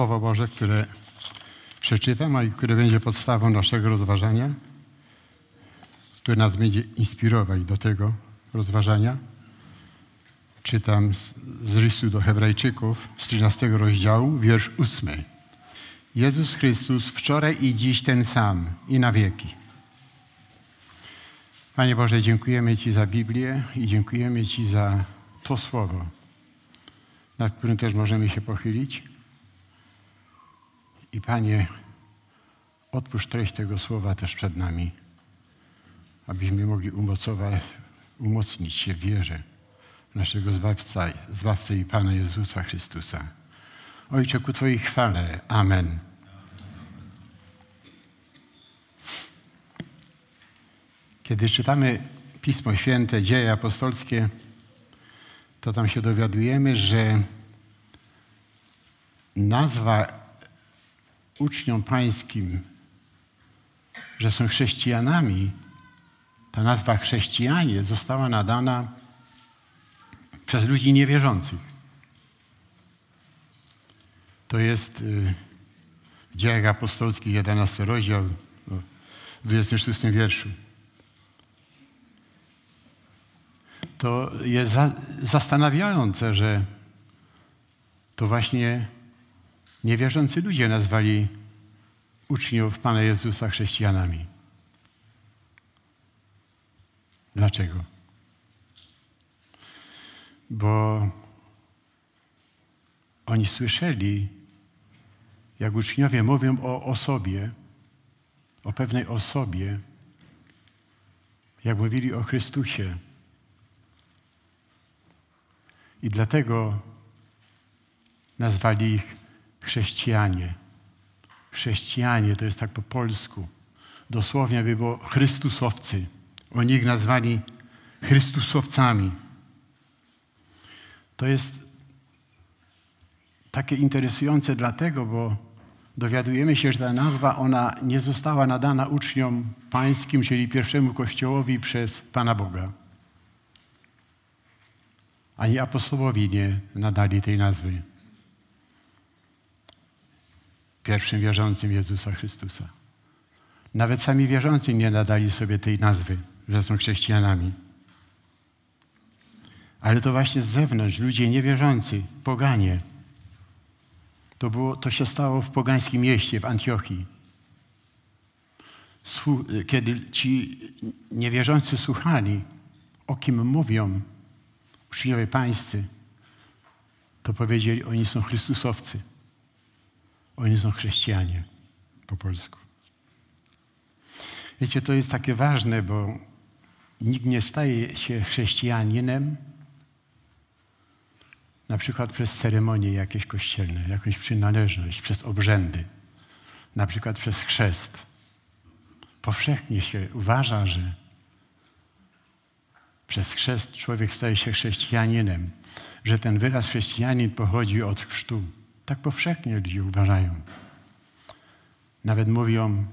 Słowo Boże, które przeczytam, a które będzie podstawą naszego rozważania, które nas będzie inspirować do tego rozważania. Czytam z listu do Hebrajczyków z 13 rozdziału, wiersz 8. Jezus Chrystus wczoraj i dziś ten sam i na wieki. Panie Boże, dziękujemy Ci za Biblię i dziękujemy Ci za to słowo, nad którym też możemy się pochylić. I Panie, otwórz treść tego słowa też przed nami, abyśmy mogli umocować, umocnić się w wierze naszego Zbawca, Zbawcę i Pana Jezusa Chrystusa. Ojcze, ku Twojej chwale. Amen. Kiedy czytamy Pismo Święte, Dzieje Apostolskie, to tam się dowiadujemy, że nazwa uczniom pańskim, że są chrześcijanami, ta nazwa chrześcijanie została nadana przez ludzi niewierzących. To jest w Dziejach Apostolskich 11 rozdział w 26 wierszu. To jest za, zastanawiające, że to właśnie niewierzący ludzie nazwali uczniów Pana Jezusa chrześcijanami. Dlaczego? Bo oni słyszeli, jak uczniowie mówią o osobie, o pewnej osobie, jak mówili o Chrystusie. I dlatego nazwali ich chrześcijanie. Chrześcijanie to jest tak po polsku. Dosłownie by było Chrystusowcy. Oni ich nazwali Chrystusowcami. To jest takie interesujące dlatego, bo dowiadujemy się, że ta nazwa ona nie została nadana uczniom pańskim, czyli pierwszemu kościołowi przez Pana Boga. Ani apostołowi nie nadali tej nazwy pierwszym wierzącym Jezusa Chrystusa. Nawet sami wierzący nie nadali sobie tej nazwy, że są chrześcijanami. Ale to właśnie z zewnątrz, ludzie niewierzący, poganie. To, było, to się stało w pogańskim mieście, w Antiochii. Kiedy ci niewierzący słuchali, o kim mówią uczniowie pańscy, to powiedzieli, oni są Chrystusowcy. Oni są chrześcijanie po polsku. Wiecie, to jest takie ważne, bo nikt nie staje się chrześcijaninem na przykład przez ceremonie jakieś kościelne, jakąś przynależność, przez obrzędy, na przykład przez chrzest. Powszechnie się uważa, że przez chrzest człowiek staje się chrześcijaninem, że ten wyraz chrześcijanin pochodzi od chrztu. Tak powszechnie ludzie uważają. Nawet mówią,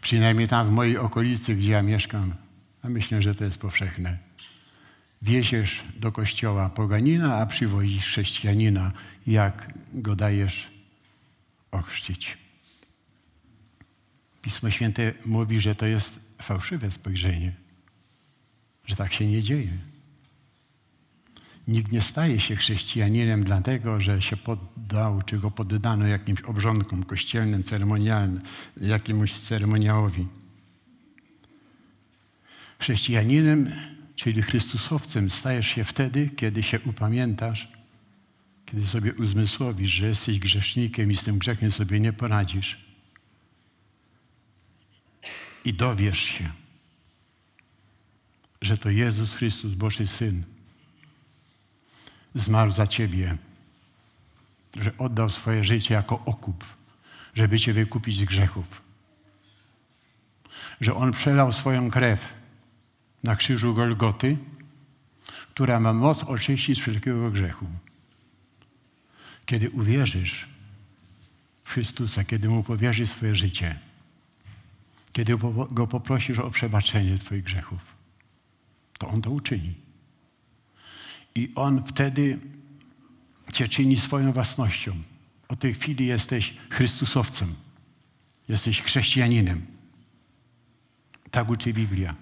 przynajmniej tam w mojej okolicy, gdzie ja mieszkam, a myślę, że to jest powszechne. Wieziesz do kościoła poganina, a przywozisz chrześcijanina, jak go dajesz ochrzcić. Pismo Święte mówi, że to jest fałszywe spojrzenie, że tak się nie dzieje. Nikt nie staje się chrześcijaninem dlatego, że się poddał, czy go poddano jakimś obrządkom kościelnym, ceremonialnym, jakiemuś ceremoniałowi. Chrześcijaninem, czyli Chrystusowcem, stajesz się wtedy, kiedy się upamiętasz, kiedy sobie uzmysłowisz, że jesteś grzesznikiem i z tym grzechem sobie nie poradzisz. I dowiesz się, że to Jezus Chrystus, Boży Syn, zmarł za ciebie, że oddał swoje życie jako okup, żeby cię wykupić z grzechów. Że On przelał swoją krew na krzyżu Golgoty, która ma moc oczyścić wszelkiego grzechu. Kiedy uwierzysz w Chrystusa, kiedy Mu powierzysz swoje życie, kiedy Go poprosisz o przebaczenie Twoich grzechów, to On to uczyni. I On wtedy Cię czyni swoją własnością. Od tej chwili jesteś Chrystusowcem. Jesteś chrześcijaninem. Tak uczy Biblia.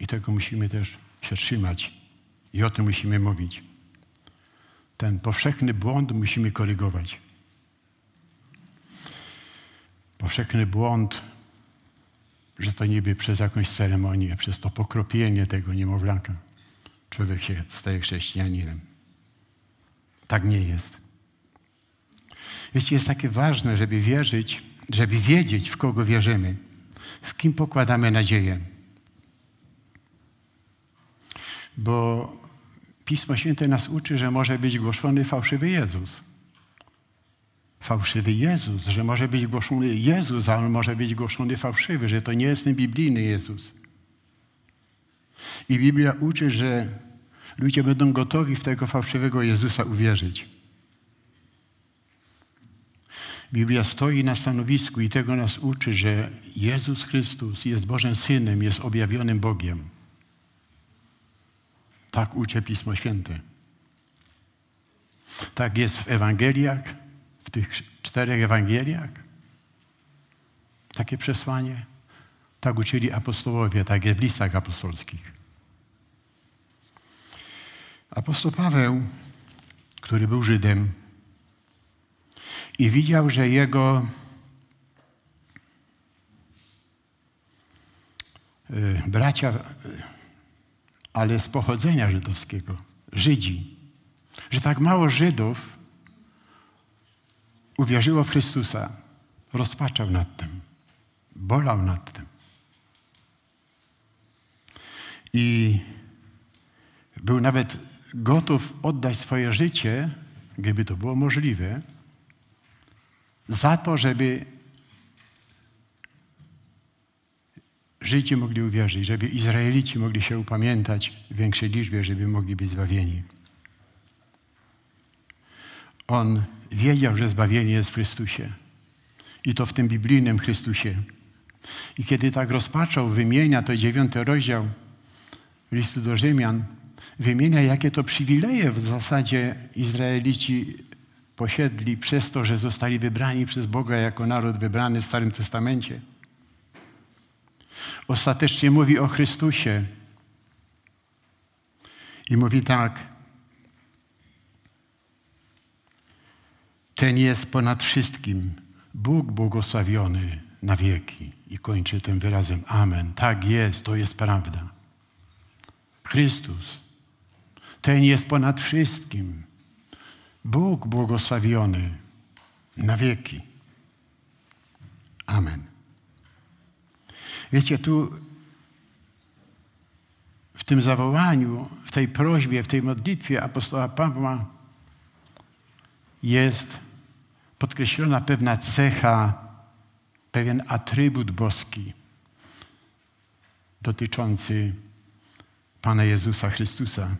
I tego musimy też się trzymać. I o tym musimy mówić. Ten powszechny błąd musimy korygować. Powszechny błąd, że to niby przez jakąś ceremonię, przez to pokropienie tego niemowlaka człowiek się staje chrześcijaninem. Tak nie jest. Wiecie, jest takie ważne, żeby wierzyć, żeby wiedzieć, w kogo wierzymy, w kim pokładamy nadzieję. Bo Pismo Święte nas uczy, że może być głoszony fałszywy Jezus. Fałszywy Jezus, że może być głoszony Jezus, a on może być głoszony fałszywy, że to nie jest ten biblijny Jezus. I Biblia uczy, że ludzie będą gotowi w tego fałszywego Jezusa uwierzyć. Biblia stoi na stanowisku i tego nas uczy, że Jezus Chrystus jest Bożym Synem, jest objawionym Bogiem. Tak uczy Pismo Święte. Tak jest w Ewangeliach, w tych czterech Ewangeliach. Takie przesłanie. Tak uczyli apostołowie, tak jest w listach apostolskich. Apostoł Paweł, który był Żydem i widział, że jego y, bracia, y, ale z pochodzenia żydowskiego, Żydzi, że tak mało Żydów uwierzyło w Chrystusa, rozpaczał nad tym, bolał nad tym. I był nawet gotów oddać swoje życie, gdyby to było możliwe, za to, żeby Żydzi mogli uwierzyć, żeby Izraelici mogli się upamiętać w większej liczbie, żeby mogli być zbawieni. On wiedział, że zbawienie jest w Chrystusie. I to w tym biblijnym Chrystusie. I kiedy tak rozpaczał, wymienia to dziewiąty rozdział listu do Rzymian, wymienia, jakie to przywileje w zasadzie Izraelici posiedli przez to, że zostali wybrani przez Boga jako naród wybrany w Starym Testamencie. Ostatecznie mówi o Chrystusie i mówi tak. Ten jest ponad wszystkim. Bóg błogosławiony na wieki. I kończy tym wyrazem Amen. Tak jest, to jest prawda. Chrystus ten jest ponad wszystkim. Bóg błogosławiony na wieki. Amen. Wiecie, tu w tym zawołaniu, w tej prośbie, w tej modlitwie apostoła Pawła jest podkreślona pewna cecha, pewien atrybut boski dotyczący Pana Jezusa Chrystusa.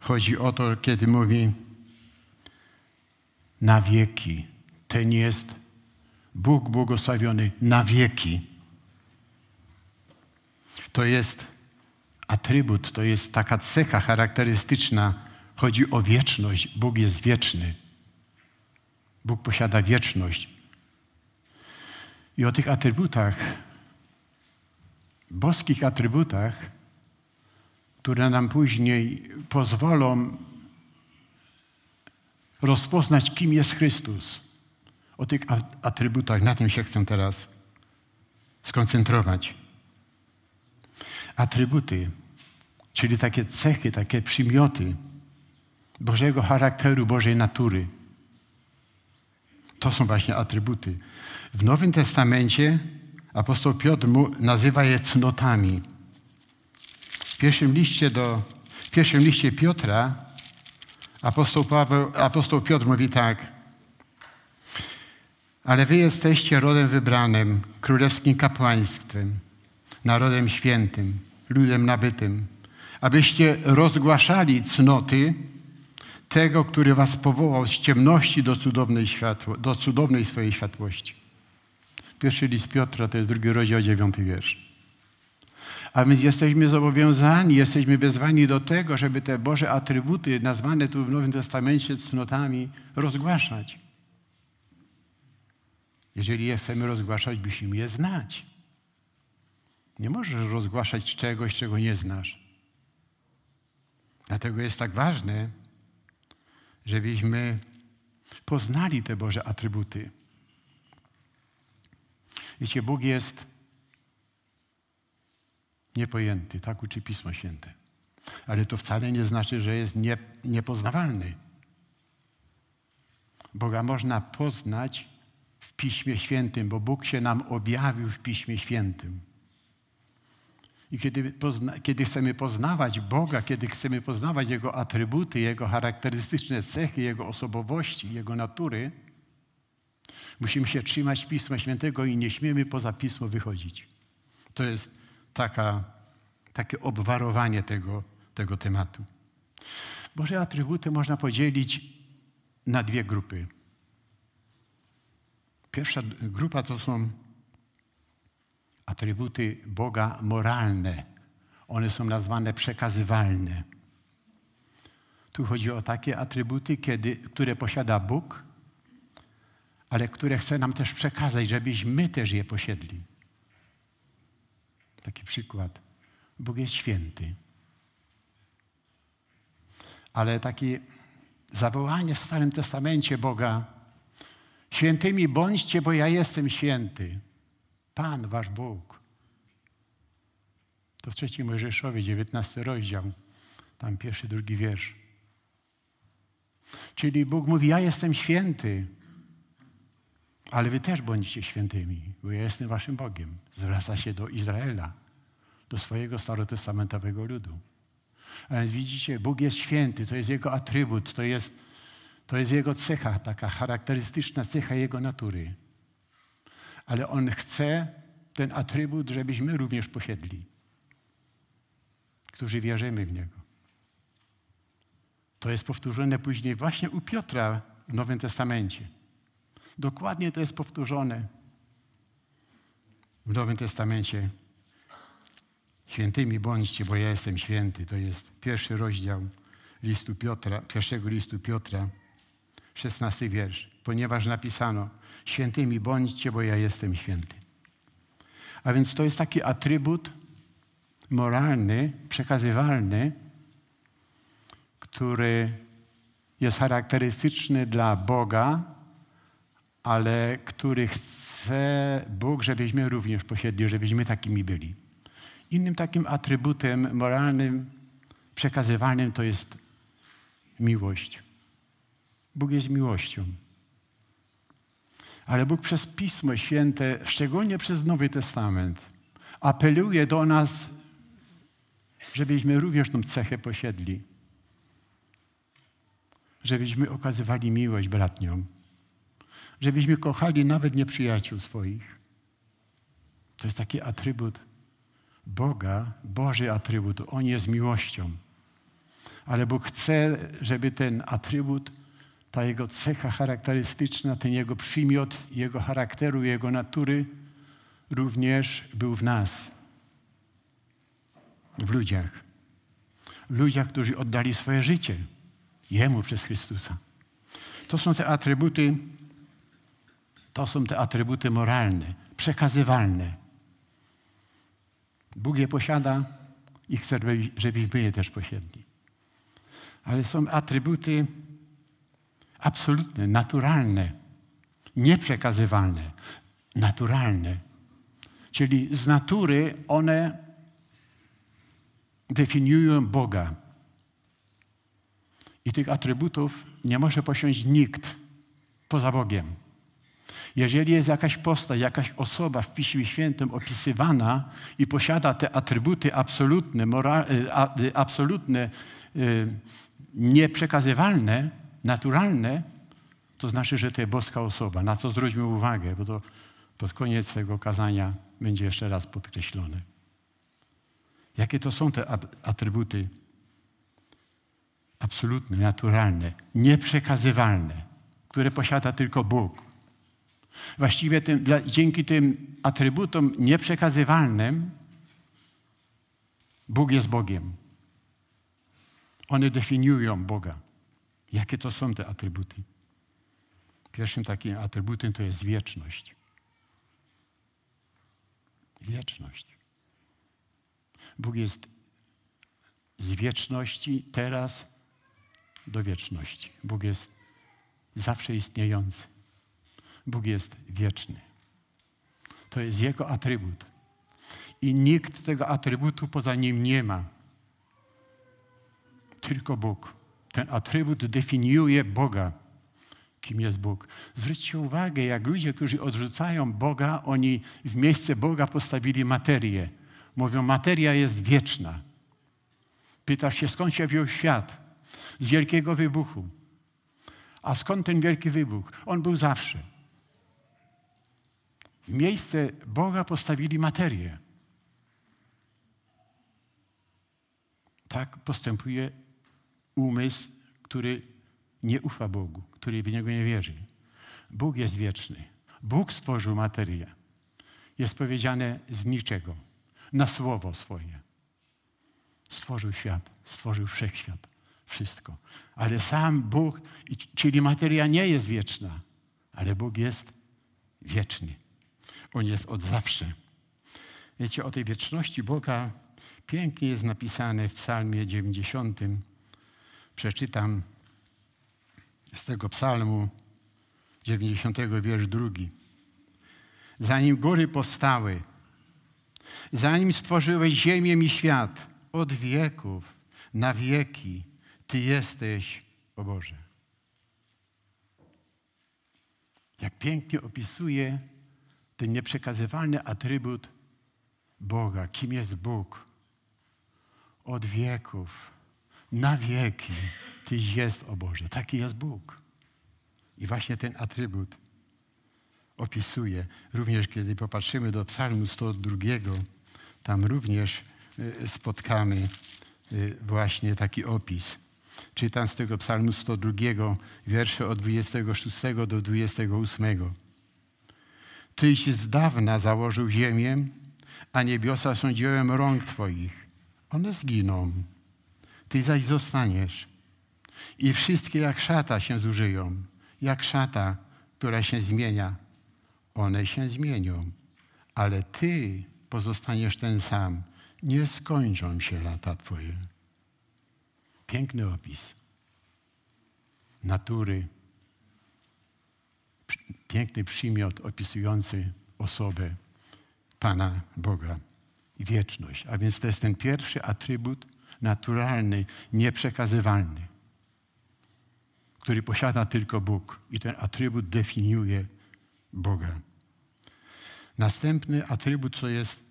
Chodzi o to, kiedy mówi na wieki. Ten jest Bóg błogosławiony na wieki. To jest atrybut, to jest taka cecha charakterystyczna. Chodzi o wieczność. Bóg jest wieczny. Bóg posiada wieczność. I o tych atrybutach, boskich atrybutach, które nam później pozwolą rozpoznać, kim jest Chrystus. O tych atrybutach, na tym się chcę teraz skoncentrować. Atrybuty, czyli takie cechy, takie przymioty Bożego charakteru, Bożej natury. To są właśnie atrybuty. W Nowym Testamencie apostoł Piotr nazywa je cnotami. W pierwszym liście, do, w pierwszym liście Piotra apostoł, Paweł, apostoł Piotr mówi tak. Ale wy jesteście rodem wybranym, królewskim kapłaństwem, narodem świętym, ludem nabytym, abyście rozgłaszali cnoty tego, który was powołał z ciemności do cudownej, światło, do cudownej swojej światłości. Pierwszy list Piotra to jest drugi rozdział, dziewiąty wiersz. A więc jesteśmy zobowiązani, jesteśmy wezwani do tego, żeby te Boże atrybuty, nazwane tu w Nowym Testamencie cnotami, rozgłaszać. Jeżeli je chcemy rozgłaszać, musimy je znać. Nie możesz rozgłaszać czegoś, czego nie znasz. Dlatego jest tak ważne, żebyśmy poznali te Boże atrybuty. Wiecie, Bóg jest niepojęty, tak uczy Pismo Święte. Ale to wcale nie znaczy, że jest nie, niepoznawalny. Boga można poznać w Piśmie Świętym, bo Bóg się nam objawił w Piśmie Świętym. I kiedy, pozna, kiedy chcemy poznawać Boga, kiedy chcemy poznawać Jego atrybuty, Jego charakterystyczne cechy, Jego osobowości, Jego natury, musimy się trzymać Pisma Świętego i nie śmiemy poza Pismo wychodzić. To jest taka, takie obwarowanie tego, tego tematu. Boże atrybuty można podzielić na dwie grupy. Pierwsza grupa to są atrybuty Boga moralne. One są nazwane przekazywalne. Tu chodzi o takie atrybuty, kiedy, które posiada Bóg, ale które chce nam też przekazać, żebyśmy też je posiedli. Taki przykład. Bóg jest święty. Ale takie zawołanie w Starym Testamencie Boga Świętymi bądźcie, bo ja jestem święty. Pan, wasz Bóg. To w trzecim Mojżeszowie, 19 rozdział, tam pierwszy, drugi wiersz. Czyli Bóg mówi, ja jestem święty, ale wy też bądźcie świętymi, bo ja jestem waszym Bogiem. Zwraca się do Izraela, do swojego starotestamentowego ludu. A więc widzicie, Bóg jest święty, to jest Jego atrybut, to jest, to jest Jego cecha, taka charakterystyczna cecha Jego natury ale On chce ten atrybut, żebyśmy również posiedli, którzy wierzymy w Niego. To jest powtórzone później właśnie u Piotra w Nowym Testamencie. Dokładnie to jest powtórzone w Nowym Testamencie. Świętymi bądźcie, bo ja jestem święty. To jest pierwszy rozdział listu Piotra, pierwszego listu Piotra, szesnasty wiersz. Ponieważ napisano, Świętymi bądźcie, bo ja jestem święty. A więc to jest taki atrybut moralny, przekazywalny, który jest charakterystyczny dla Boga, ale który chce Bóg, żebyśmy również posiedli, żebyśmy takimi byli. Innym takim atrybutem moralnym, przekazywalnym to jest miłość. Bóg jest miłością. Ale Bóg przez Pismo Święte, szczególnie przez Nowy Testament, apeluje do nas, żebyśmy również tą cechę posiedli. Żebyśmy okazywali miłość bratniom. Żebyśmy kochali nawet nieprzyjaciół swoich. To jest taki atrybut Boga, Boży atrybut. On jest miłością. Ale Bóg chce, żeby ten atrybut ta jego cecha charakterystyczna, ten jego przymiot, jego charakteru, jego natury również był w nas, w ludziach. Ludziach, którzy oddali swoje życie Jemu przez Chrystusa. To są te atrybuty, to są te atrybuty moralne, przekazywalne. Bóg je posiada i chce, żebyśmy je też posiedli. Ale są atrybuty absolutne, naturalne, nieprzekazywalne, naturalne. Czyli z natury one definiują Boga. I tych atrybutów nie może posiąść nikt poza Bogiem. Jeżeli jest jakaś postać, jakaś osoba w Piśmie Świętym opisywana i posiada te atrybuty absolutne, moral, y, absolutne y, nieprzekazywalne, naturalne, to znaczy, że to jest boska osoba. Na co zwróćmy uwagę, bo to pod koniec tego kazania będzie jeszcze raz podkreślone. Jakie to są te atrybuty absolutne, naturalne, nieprzekazywalne, które posiada tylko Bóg. Właściwie tym, dla, dzięki tym atrybutom nieprzekazywalnym Bóg jest Bogiem. One definiują Boga. Jakie to są te atrybuty? Pierwszym takim atrybutem to jest wieczność. Wieczność. Bóg jest z wieczności teraz do wieczności. Bóg jest zawsze istniejący. Bóg jest wieczny. To jest Jego atrybut. I nikt tego atrybutu poza Nim nie ma. Tylko Bóg. Ten atrybut definiuje Boga. Kim jest Bóg? Zwróćcie uwagę, jak ludzie, którzy odrzucają Boga, oni w miejsce Boga postawili materię. Mówią, materia jest wieczna. Pytasz się, skąd się wziął świat? Z wielkiego wybuchu. A skąd ten wielki wybuch? On był zawsze. W miejsce Boga postawili materię. Tak postępuje umysł, który nie ufa Bogu, który w Niego nie wierzy. Bóg jest wieczny. Bóg stworzył materię. Jest powiedziane z niczego, na słowo swoje. Stworzył świat, stworzył wszechświat, wszystko. Ale sam Bóg, czyli materia nie jest wieczna, ale Bóg jest wieczny. On jest od zawsze. Wiecie, o tej wieczności Boga pięknie jest napisane w psalmie 90. Przeczytam z tego psalmu 90 wiersz drugi. Zanim góry powstały, zanim stworzyłeś ziemię i świat, od wieków na wieki Ty jesteś, o Boże. Jak pięknie opisuje ten nieprzekazywalny atrybut Boga. Kim jest Bóg? Od wieków, na wieki. Tyś jest, o Boże. Taki jest Bóg. I właśnie ten atrybut opisuje. Również kiedy popatrzymy do psalmu 102, tam również y, spotkamy y, właśnie taki opis. Czytam z tego psalmu 102, wiersze od 26 do 28. Tyś z dawna założył ziemię, a niebiosa są dziełem rąk Twoich. One zginą. Ty zaś zostaniesz. I wszystkie jak szata się zużyją. Jak szata, która się zmienia. One się zmienią. Ale Ty pozostaniesz ten sam. Nie skończą się lata Twoje. Piękny opis natury, piękny przymiot opisujący osobę Pana Boga wieczność. A więc to jest ten pierwszy atrybut naturalny, nieprzekazywalny, który posiada tylko Bóg. I ten atrybut definiuje Boga. Następny atrybut to jest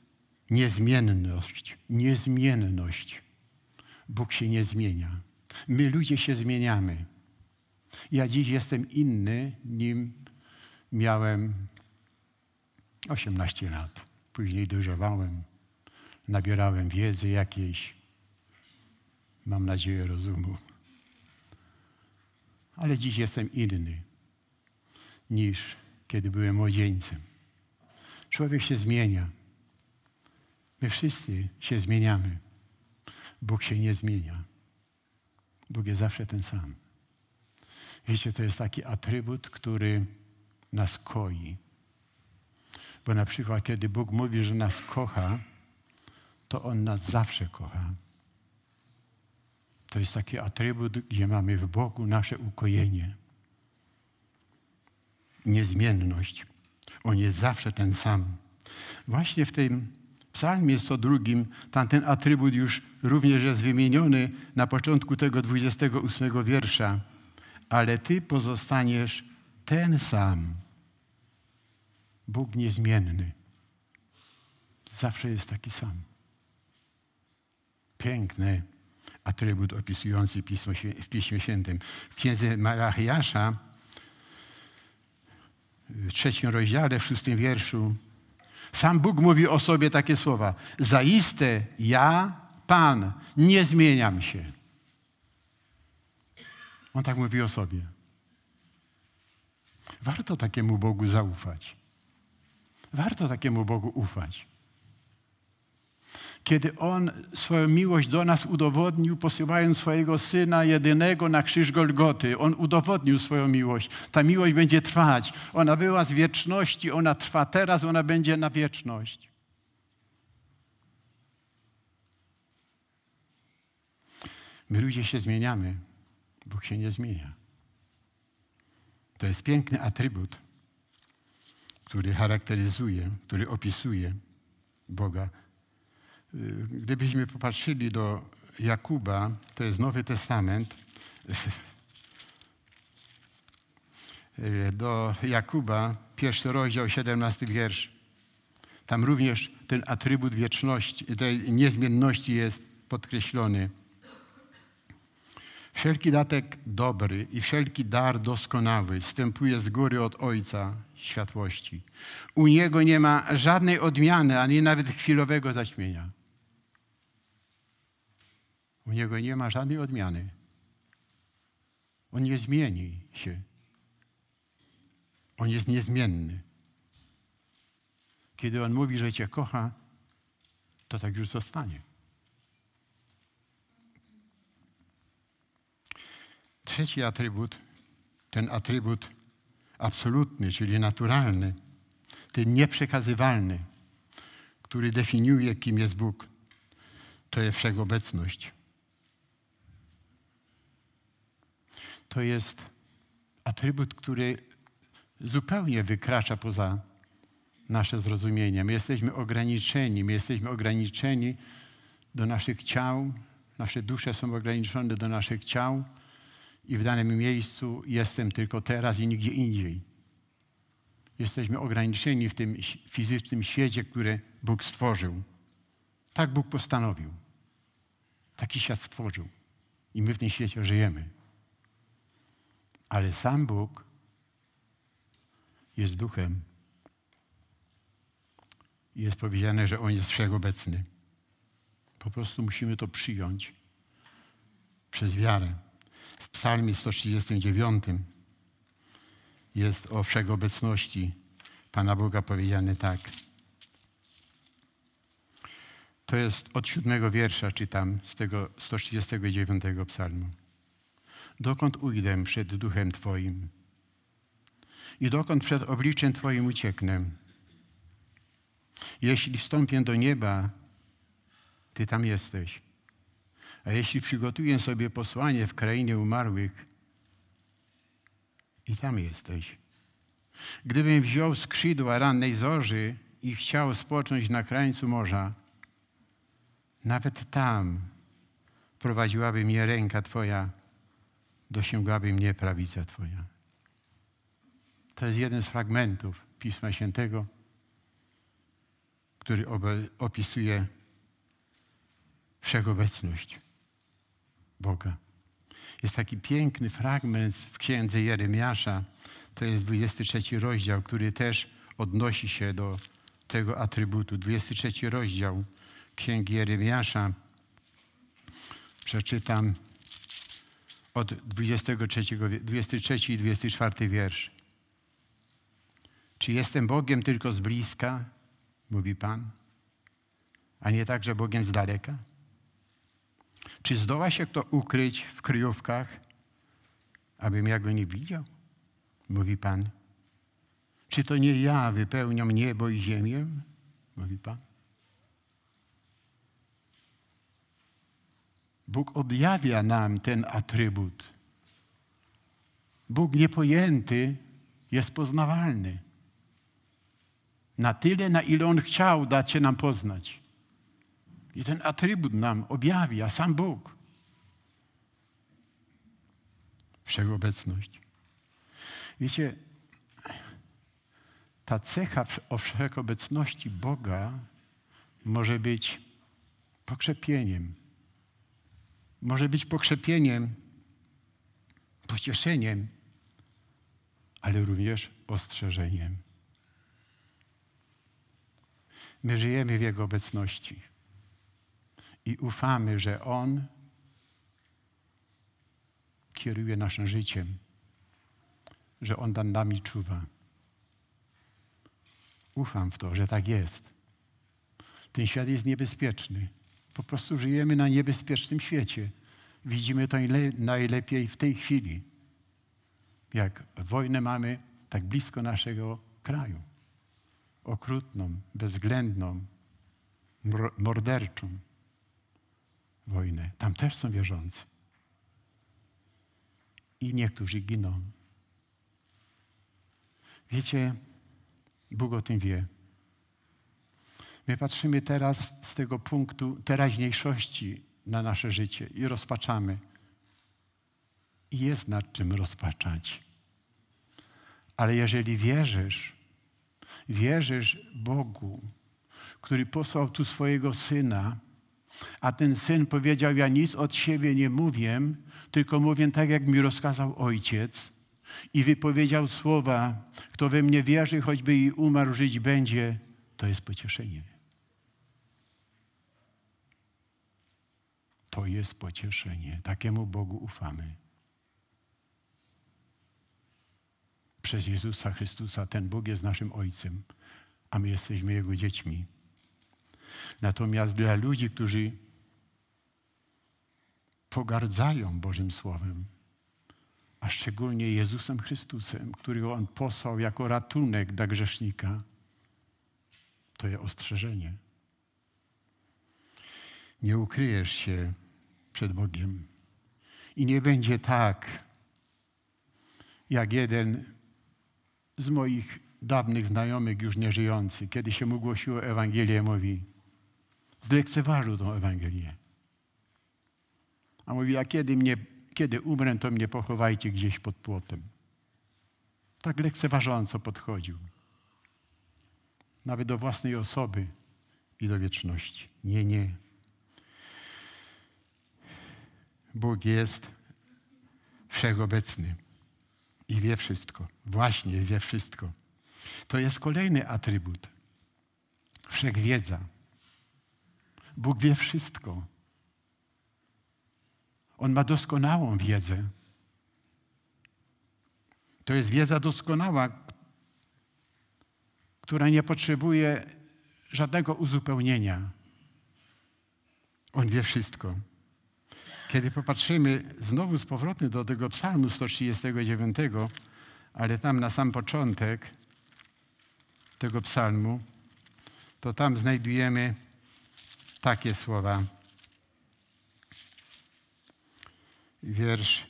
niezmienność. Niezmienność. Bóg się nie zmienia. My ludzie się zmieniamy. Ja dziś jestem inny, nim miałem 18 lat. Później dojrzewałem, nabierałem wiedzy jakiejś, mam nadzieję rozumu. Ale dziś jestem inny niż kiedy byłem młodzieńcem. Człowiek się zmienia. My wszyscy się zmieniamy. Bóg się nie zmienia. Bóg jest zawsze ten sam. Wiecie, to jest taki atrybut, który nas koi. Bo na przykład, kiedy Bóg mówi, że nas kocha, to On nas zawsze kocha. To jest taki atrybut, gdzie mamy w Bogu nasze ukojenie. Niezmienność. On jest zawsze ten sam. Właśnie w tym psalmie 102 tam ten atrybut już również jest wymieniony na początku tego 28 wiersza. Ale Ty pozostaniesz ten sam. Bóg niezmienny. Zawsze jest taki sam. Piękny atrybut opisujący Pismo, w Piśmie Świętym. W księdze Malachiasza w trzecim rozdziale, w szóstym wierszu sam Bóg mówi o sobie takie słowa. Zaiste ja, Pan, nie zmieniam się. On tak mówi o sobie. Warto takiemu Bogu zaufać. Warto takiemu Bogu ufać. Kiedy On swoją miłość do nas udowodnił, posyłając swojego Syna jedynego na krzyż Golgoty. On udowodnił swoją miłość. Ta miłość będzie trwać. Ona była z wieczności, ona trwa teraz, ona będzie na wieczność. My ludzie się zmieniamy, Bóg się nie zmienia. To jest piękny atrybut, który charakteryzuje, który opisuje Boga. Gdybyśmy popatrzyli do Jakuba, to jest Nowy Testament, do Jakuba, pierwszy rozdział, 17 wiersz. Tam również ten atrybut wieczności, tej niezmienności jest podkreślony. Wszelki datek dobry i wszelki dar doskonały wstępuje z góry od Ojca światłości. U Niego nie ma żadnej odmiany, ani nawet chwilowego zaćmienia. U Niego nie ma żadnej odmiany. On nie zmieni się. On jest niezmienny. Kiedy On mówi, że Cię kocha, to tak już zostanie. Trzeci atrybut, ten atrybut absolutny, czyli naturalny, ten nieprzekazywalny, który definiuje, kim jest Bóg, to jest wszechobecność. To jest atrybut, który zupełnie wykracza poza nasze zrozumienie. My jesteśmy ograniczeni, my jesteśmy ograniczeni do naszych ciał, nasze dusze są ograniczone do naszych ciał i w danym miejscu jestem tylko teraz i nigdzie indziej. Jesteśmy ograniczeni w tym fizycznym świecie, który Bóg stworzył. Tak Bóg postanowił. Taki świat stworzył. I my w tym świecie żyjemy. Ale sam Bóg jest duchem. Jest powiedziane, że On jest wszechobecny. Po prostu musimy to przyjąć przez wiarę psalmie 139 jest o wszechobecności Pana Boga powiedziane tak. To jest od siódmego wiersza, czytam z tego 139 psalmu. Dokąd ujdę przed duchem Twoim? I dokąd przed obliczem Twoim ucieknę? Jeśli wstąpię do nieba, Ty tam jesteś. A jeśli przygotuję sobie posłanie w krainie umarłych, i tam jesteś. Gdybym wziął skrzydła rannej zorzy i chciał spocząć na krańcu morza, nawet tam prowadziłaby mnie ręka Twoja, dosięgłaby mnie prawica Twoja. To jest jeden z fragmentów Pisma Świętego, który opisuje wszechobecność Boga. Jest taki piękny fragment w księdze Jeremiasza, to jest 23 rozdział, który też odnosi się do tego atrybutu. 23 rozdział księgi Jeremiasza. Przeczytam od 23, 23 i 24 wiersz. Czy jestem Bogiem tylko z bliska, mówi Pan, a nie także Bogiem z daleka? Czy zdoła się kto ukryć w kryjówkach, abym ja go nie widział? Mówi Pan. Czy to nie ja wypełniam niebo i ziemię? Mówi Pan. Bóg objawia nam ten atrybut. Bóg niepojęty jest poznawalny. Na tyle, na ile On chciał dać się nam poznać. I ten atrybut nam objawia sam Bóg. Wszechobecność. Wiecie, ta cecha o wszechobecności Boga może być pokrzepieniem. Może być pokrzepieniem, pocieszeniem, ale również ostrzeżeniem. My żyjemy w Jego obecności i ufamy, że On kieruje naszym życiem, że On nad nami czuwa. Ufam w to, że tak jest. Ten świat jest niebezpieczny. Po prostu żyjemy na niebezpiecznym świecie. Widzimy to najlepiej w tej chwili. Jak wojnę mamy tak blisko naszego kraju. Okrutną, bezwzględną, morderczą wojnę. Tam też są wierzący. I niektórzy giną. Wiecie, Bóg o tym wie. My patrzymy teraz z tego punktu teraźniejszości na nasze życie i rozpaczamy. I jest nad czym rozpaczać. Ale jeżeli wierzysz, wierzysz Bogu, który posłał tu swojego syna, a ten syn powiedział: Ja nic od siebie nie mówię, tylko mówię tak, jak mi rozkazał ojciec. I wypowiedział słowa: Kto we mnie wierzy, choćby i umarł, żyć będzie, to jest pocieszenie. To jest pocieszenie. Takiemu Bogu ufamy. Przez Jezusa Chrystusa ten Bóg jest naszym Ojcem, a my jesteśmy Jego dziećmi. Natomiast dla ludzi, którzy pogardzają Bożym Słowem, a szczególnie Jezusem Chrystusem, którego On posłał jako ratunek dla grzesznika, to jest ostrzeżenie. Nie ukryjesz się przed Bogiem. I nie będzie tak, jak jeden z moich dawnych znajomych, już nieżyjący, kiedy się mu głosiło Ewangelię, mówi, zlekceważył tą Ewangelię. A mówi, a kiedy, mnie, kiedy umrę, to mnie pochowajcie gdzieś pod płotem. Tak lekceważąco podchodził. Nawet do własnej osoby i do wieczności. Nie, nie. Bóg jest wszechobecny i wie wszystko. Właśnie wie wszystko. To jest kolejny atrybut. Wszechwiedza. Bóg wie wszystko. On ma doskonałą wiedzę. To jest wiedza doskonała, która nie potrzebuje żadnego uzupełnienia. On wie wszystko. Kiedy popatrzymy znowu z powrotem do tego psalmu 139, ale tam na sam początek tego psalmu, to tam znajdujemy takie słowa. Wiersz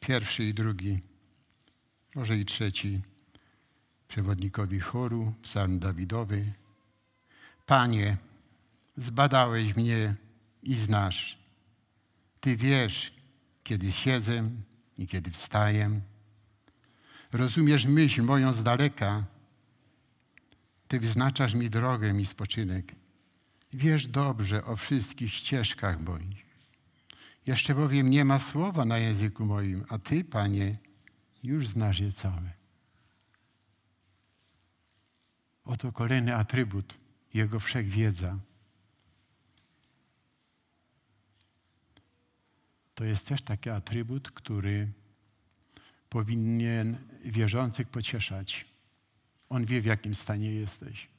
pierwszy i drugi, może i trzeci, przewodnikowi choru, psalm Dawidowy. Panie, zbadałeś mnie i znasz. Ty wiesz, kiedy siedzę i kiedy wstaję. Rozumiesz myśl moją z daleka. Ty wyznaczasz mi drogę i spoczynek. Wiesz dobrze o wszystkich ścieżkach moich. Jeszcze bowiem nie ma słowa na języku moim, a Ty, Panie, już znasz je całe. Oto kolejny atrybut Jego wszechwiedza. To jest też taki atrybut, który powinien wierzących pocieszać. On wie, w jakim stanie jesteś.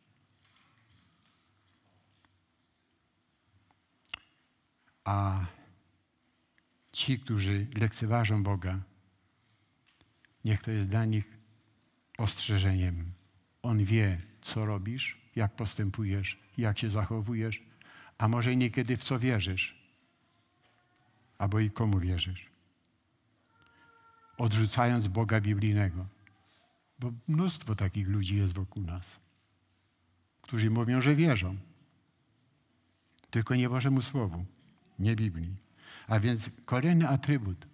A ci, którzy lekceważą Boga, niech to jest dla nich ostrzeżeniem. On wie, co robisz, jak postępujesz, jak się zachowujesz, a może niekiedy w co wierzysz, albo i komu wierzysz. Odrzucając Boga biblijnego. Bo mnóstwo takich ludzi jest wokół nas, którzy mówią, że wierzą. Tylko nie Bożemu Słowu, nie Biblii. A więc kolejny atrybut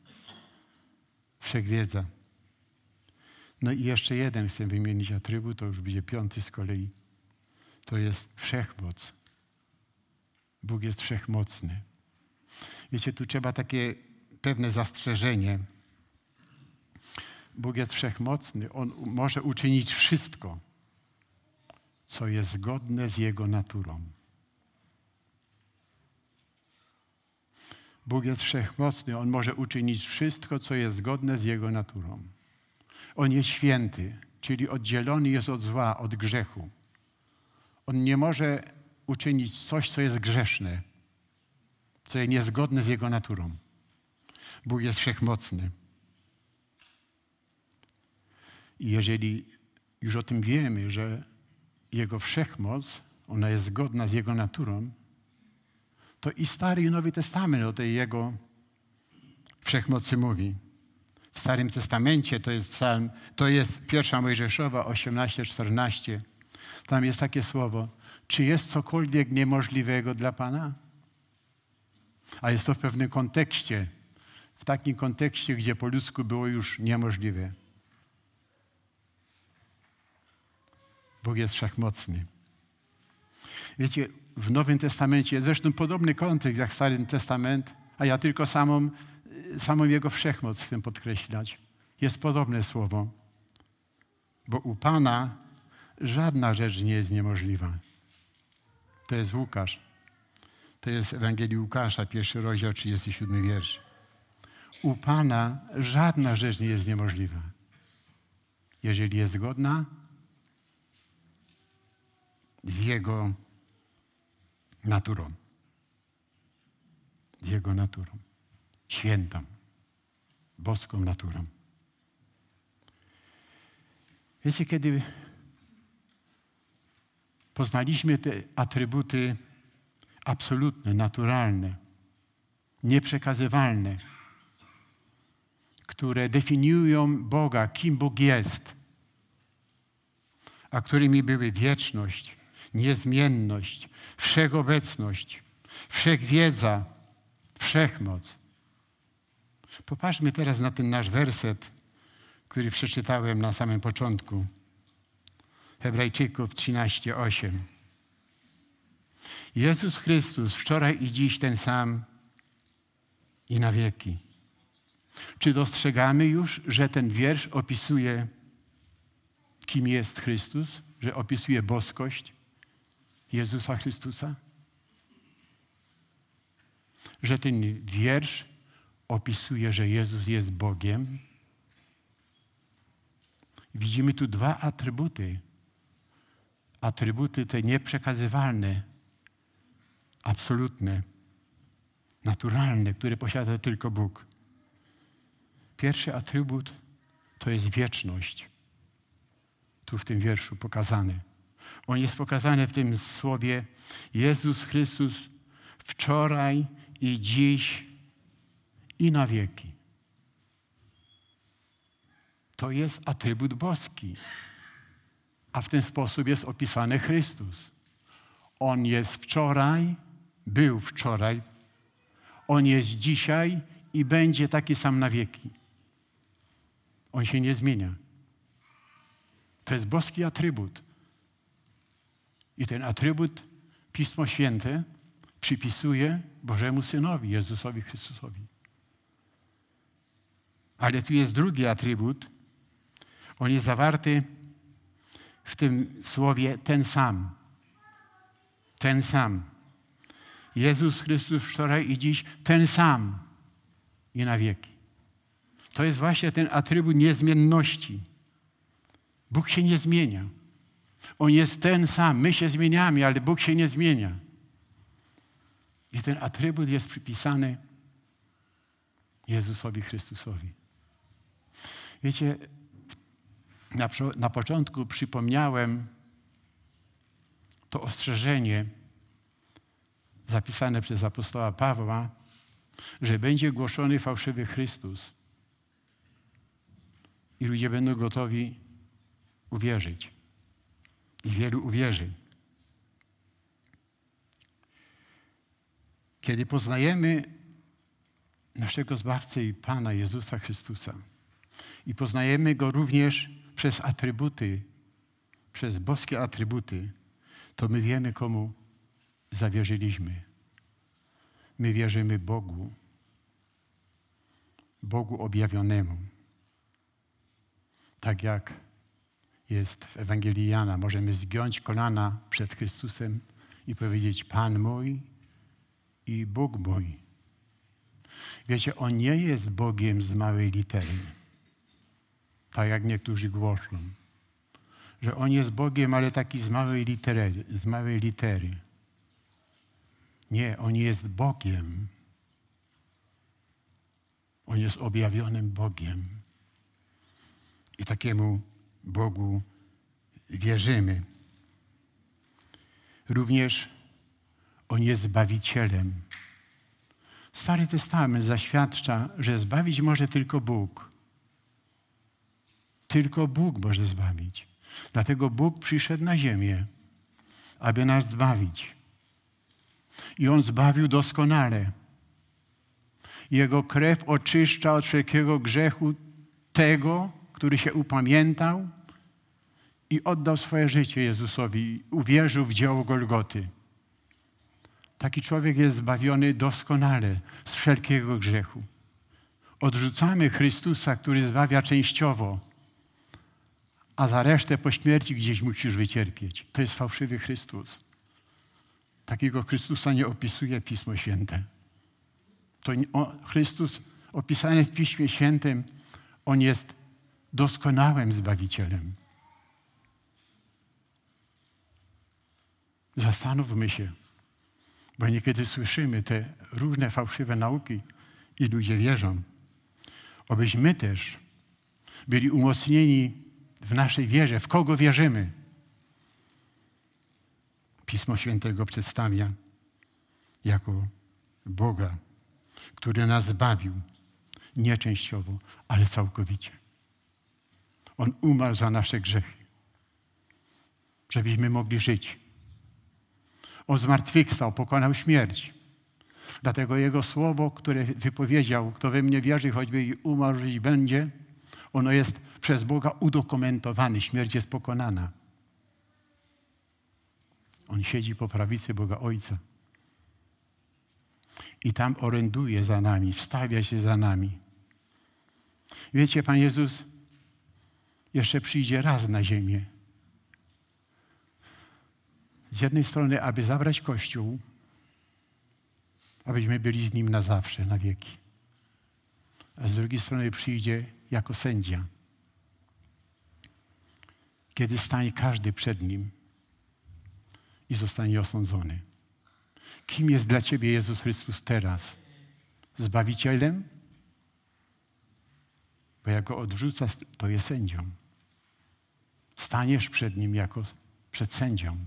wszechwiedza. No i jeszcze jeden chcę wymienić atrybut, to już będzie piąty z kolei. To jest wszechmoc. Bóg jest wszechmocny. Wiecie, tu trzeba takie pewne zastrzeżenie. Bóg jest wszechmocny. On może uczynić wszystko, co jest zgodne z Jego naturą. Bóg jest wszechmocny. On może uczynić wszystko, co jest zgodne z Jego naturą. On jest święty, czyli oddzielony jest od zła, od grzechu. On nie może uczynić coś, co jest grzeszne, co jest niezgodne z Jego naturą. Bóg jest wszechmocny. I jeżeli już o tym wiemy, że Jego wszechmoc, ona jest zgodna z Jego naturą, to i Stary i Nowy Testament o tej Jego wszechmocy mówi. W Starym Testamencie to jest psalm, to jest pierwsza Mojżeszowa 18-14. Tam jest takie słowo, czy jest cokolwiek niemożliwego dla Pana? A jest to w pewnym kontekście, w takim kontekście, gdzie po ludzku było już niemożliwe. Bóg jest wszechmocny. Wiecie, w Nowym Testamencie zresztą podobny kontekst jak Stary Testament, a ja tylko samą, samą Jego wszechmoc chcę podkreślać. Jest podobne słowo, bo u Pana żadna rzecz nie jest niemożliwa. To jest Łukasz. To jest Ewangelii Łukasza, pierwszy rozdział, 37 wiersz. U Pana żadna rzecz nie jest niemożliwa. Jeżeli jest zgodna z Jego naturą. Jego naturą. Świętą, boską naturą. Wiecie, kiedy poznaliśmy te atrybuty absolutne, naturalne, nieprzekazywalne, które definiują Boga, kim Bóg jest, a którymi były wieczność, niezmienność, wszechobecność, wszechwiedza, wszechmoc. Popatrzmy teraz na ten nasz werset, który przeczytałem na samym początku. Hebrajczyków 13:8. Jezus Chrystus wczoraj i dziś ten sam i na wieki. Czy dostrzegamy już, że ten wiersz opisuje, kim jest Chrystus, że opisuje boskość Jezusa Chrystusa? Że ten wiersz opisuje, że Jezus jest Bogiem? Widzimy tu dwa atrybuty. Atrybuty te nieprzekazywalne, absolutne, naturalne, które posiada tylko Bóg. Pierwszy atrybut to jest wieczność. Tu w tym wierszu pokazany. On jest pokazany w tym słowie Jezus Chrystus wczoraj i dziś i na wieki. To jest atrybut boski. A w ten sposób jest opisany Chrystus. On jest wczoraj, był wczoraj, on jest dzisiaj i będzie taki sam na wieki. On się nie zmienia. To jest boski atrybut. I ten atrybut Pismo Święte przypisuje Bożemu Synowi, Jezusowi Chrystusowi. Ale tu jest drugi atrybut. On jest zawarty w tym słowie ten sam. Ten sam. Jezus Chrystus wczoraj i dziś ten sam i na wieki. To jest właśnie ten atrybut niezmienności. Bóg się nie zmienia. On jest ten sam. My się zmieniamy, ale Bóg się nie zmienia. I ten atrybut jest przypisany Jezusowi Chrystusowi. Wiecie, na, na początku przypomniałem to ostrzeżenie zapisane przez apostoła Pawła, że będzie głoszony fałszywy Chrystus i ludzie będą gotowi uwierzyć. I wielu uwierzy. Kiedy poznajemy naszego Zbawcę i Pana Jezusa Chrystusa i poznajemy Go również przez atrybuty, przez boskie atrybuty, to my wiemy, komu zawierzyliśmy. My wierzymy Bogu, Bogu objawionemu. Tak jak jest w Ewangelii Jana, możemy zgiąć kolana przed Chrystusem i powiedzieć: Pan mój i Bóg mój. Wiecie, On nie jest Bogiem z małej litery, tak jak niektórzy głoszą, że On jest Bogiem, ale taki z małej litery. Z małej litery. Nie, On jest Bogiem. On jest objawionym Bogiem. I takiemu Bogu wierzymy. Również On jest Zbawicielem. Stary Testament zaświadcza, że zbawić może tylko Bóg. Tylko Bóg może zbawić. Dlatego Bóg przyszedł na ziemię, aby nas zbawić. I On zbawił doskonale. Jego krew oczyszcza od wszelkiego grzechu tego, który się upamiętał i oddał swoje życie Jezusowi, uwierzył w dzieło Golgoty. Taki człowiek jest zbawiony doskonale z wszelkiego grzechu. Odrzucamy Chrystusa, który zbawia częściowo, a za resztę po śmierci gdzieś musisz wycierpieć. To jest fałszywy Chrystus. Takiego Chrystusa nie opisuje Pismo Święte. To Chrystus opisany w Piśmie Świętym, On jest doskonałym Zbawicielem. Zastanówmy się, bo niekiedy słyszymy te różne fałszywe nauki i ludzie wierzą. Obyśmy też byli umocnieni w naszej wierze, w kogo wierzymy. Pismo Świętego przedstawia jako Boga, który nas zbawił, nie częściowo, ale całkowicie. On umarł za nasze grzechy, żebyśmy mogli żyć. On zmartwychwstał, pokonał śmierć. Dlatego Jego słowo, które wypowiedział, kto we mnie wierzy, choćby i umarł, żyć będzie, ono jest przez Boga udokumentowane. Śmierć jest pokonana. On siedzi po prawicy Boga Ojca. I tam oręduje za nami, wstawia się za nami. Wiecie, Pan Jezus jeszcze przyjdzie raz na ziemię. Z jednej strony, aby zabrać Kościół, abyśmy byli z Nim na zawsze, na wieki. A z drugiej strony przyjdzie jako sędzia. Kiedy stanie każdy przed Nim i zostanie osądzony. Kim jest dla Ciebie Jezus Chrystus teraz? Zbawicielem? Bo jak go odrzuca, to jest sędzią. Staniesz przed Nim jako przed sędzią.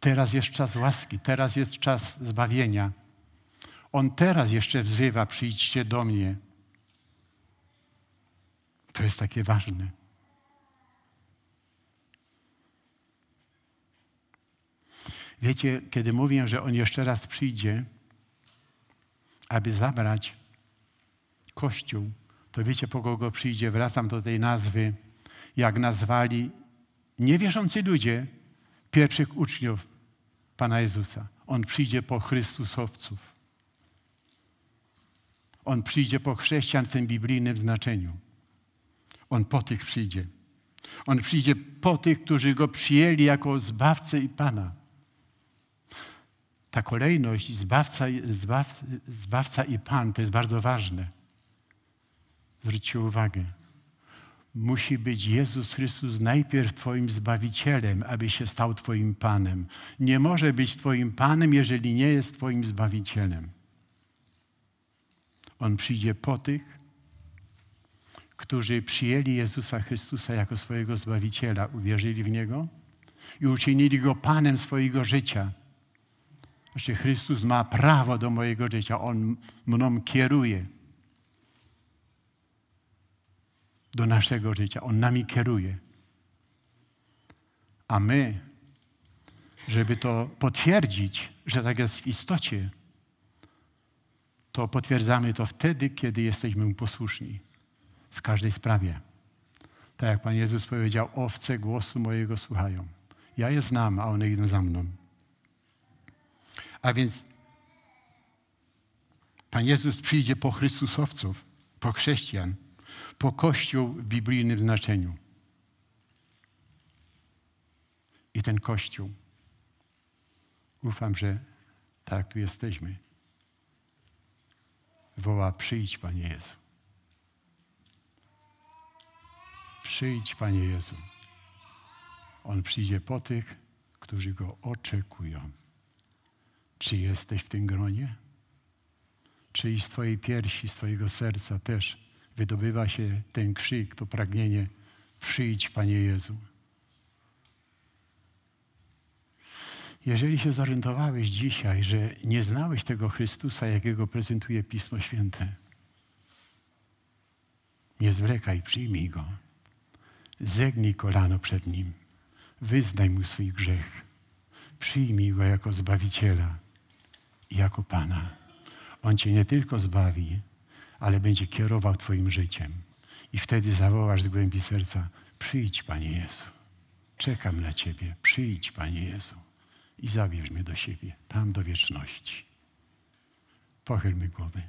Teraz jest czas łaski, teraz jest czas zbawienia. On teraz jeszcze wzywa, przyjdźcie do mnie. To jest takie ważne. Wiecie, kiedy mówię, że On jeszcze raz przyjdzie, aby zabrać Kościół, to wiecie, po kogo przyjdzie? Wracam do tej nazwy, jak nazwali niewierzący ludzie pierwszych uczniów Pana Jezusa. On przyjdzie po Chrystusowców. On przyjdzie po chrześcijan w tym biblijnym znaczeniu. On po tych przyjdzie. On przyjdzie po tych, którzy Go przyjęli jako Zbawcę i Pana. Ta kolejność Zbawca, zbawca, i Pan to jest bardzo ważne. Zwróćcie uwagę. Musi być Jezus Chrystus najpierw Twoim Zbawicielem, aby się stał Twoim Panem. Nie może być Twoim Panem, jeżeli nie jest Twoim Zbawicielem. On przyjdzie po tych, którzy przyjęli Jezusa Chrystusa jako swojego Zbawiciela, uwierzyli w Niego i uczynili Go Panem swojego życia. Znaczy Chrystus ma prawo do mojego życia. On mną kieruje do naszego życia. On nami kieruje. A my, żeby to potwierdzić, że tak jest w istocie, to potwierdzamy to wtedy, kiedy jesteśmy mu posłuszni. W każdej sprawie. Tak jak Pan Jezus powiedział, owce głosu mojego słuchają. Ja je znam, a one idą za mną. A więc Pan Jezus przyjdzie po Chrystusowców, po chrześcijan, po Kościół w biblijnym znaczeniu. I ten Kościół, ufam, że tak tu jesteśmy, woła: Przyjdź, Panie Jezu. Przyjdź, Panie Jezu. On przyjdzie po tych, którzy Go oczekują. Czy jesteś w tym gronie? Czy i z Twojej piersi, z Twojego serca też wydobywa się ten krzyk, to pragnienie przyjdź, Panie Jezu. Jeżeli się zorientowałeś dzisiaj, że nie znałeś tego Chrystusa, jakiego prezentuje Pismo Święte, nie zwlekaj, przyjmij Go. Zegnij kolano przed Nim. Wyznaj Mu swój grzech. Przyjmij Go jako Zbawiciela i jako Pana. On Cię nie tylko zbawi, ale będzie kierował Twoim życiem. I wtedy zawołasz z głębi serca, przyjdź Panie Jezu. Czekam na Ciebie. Przyjdź Panie Jezu. I zabierz mnie do siebie, tam do wieczności. Pochylmy głowy.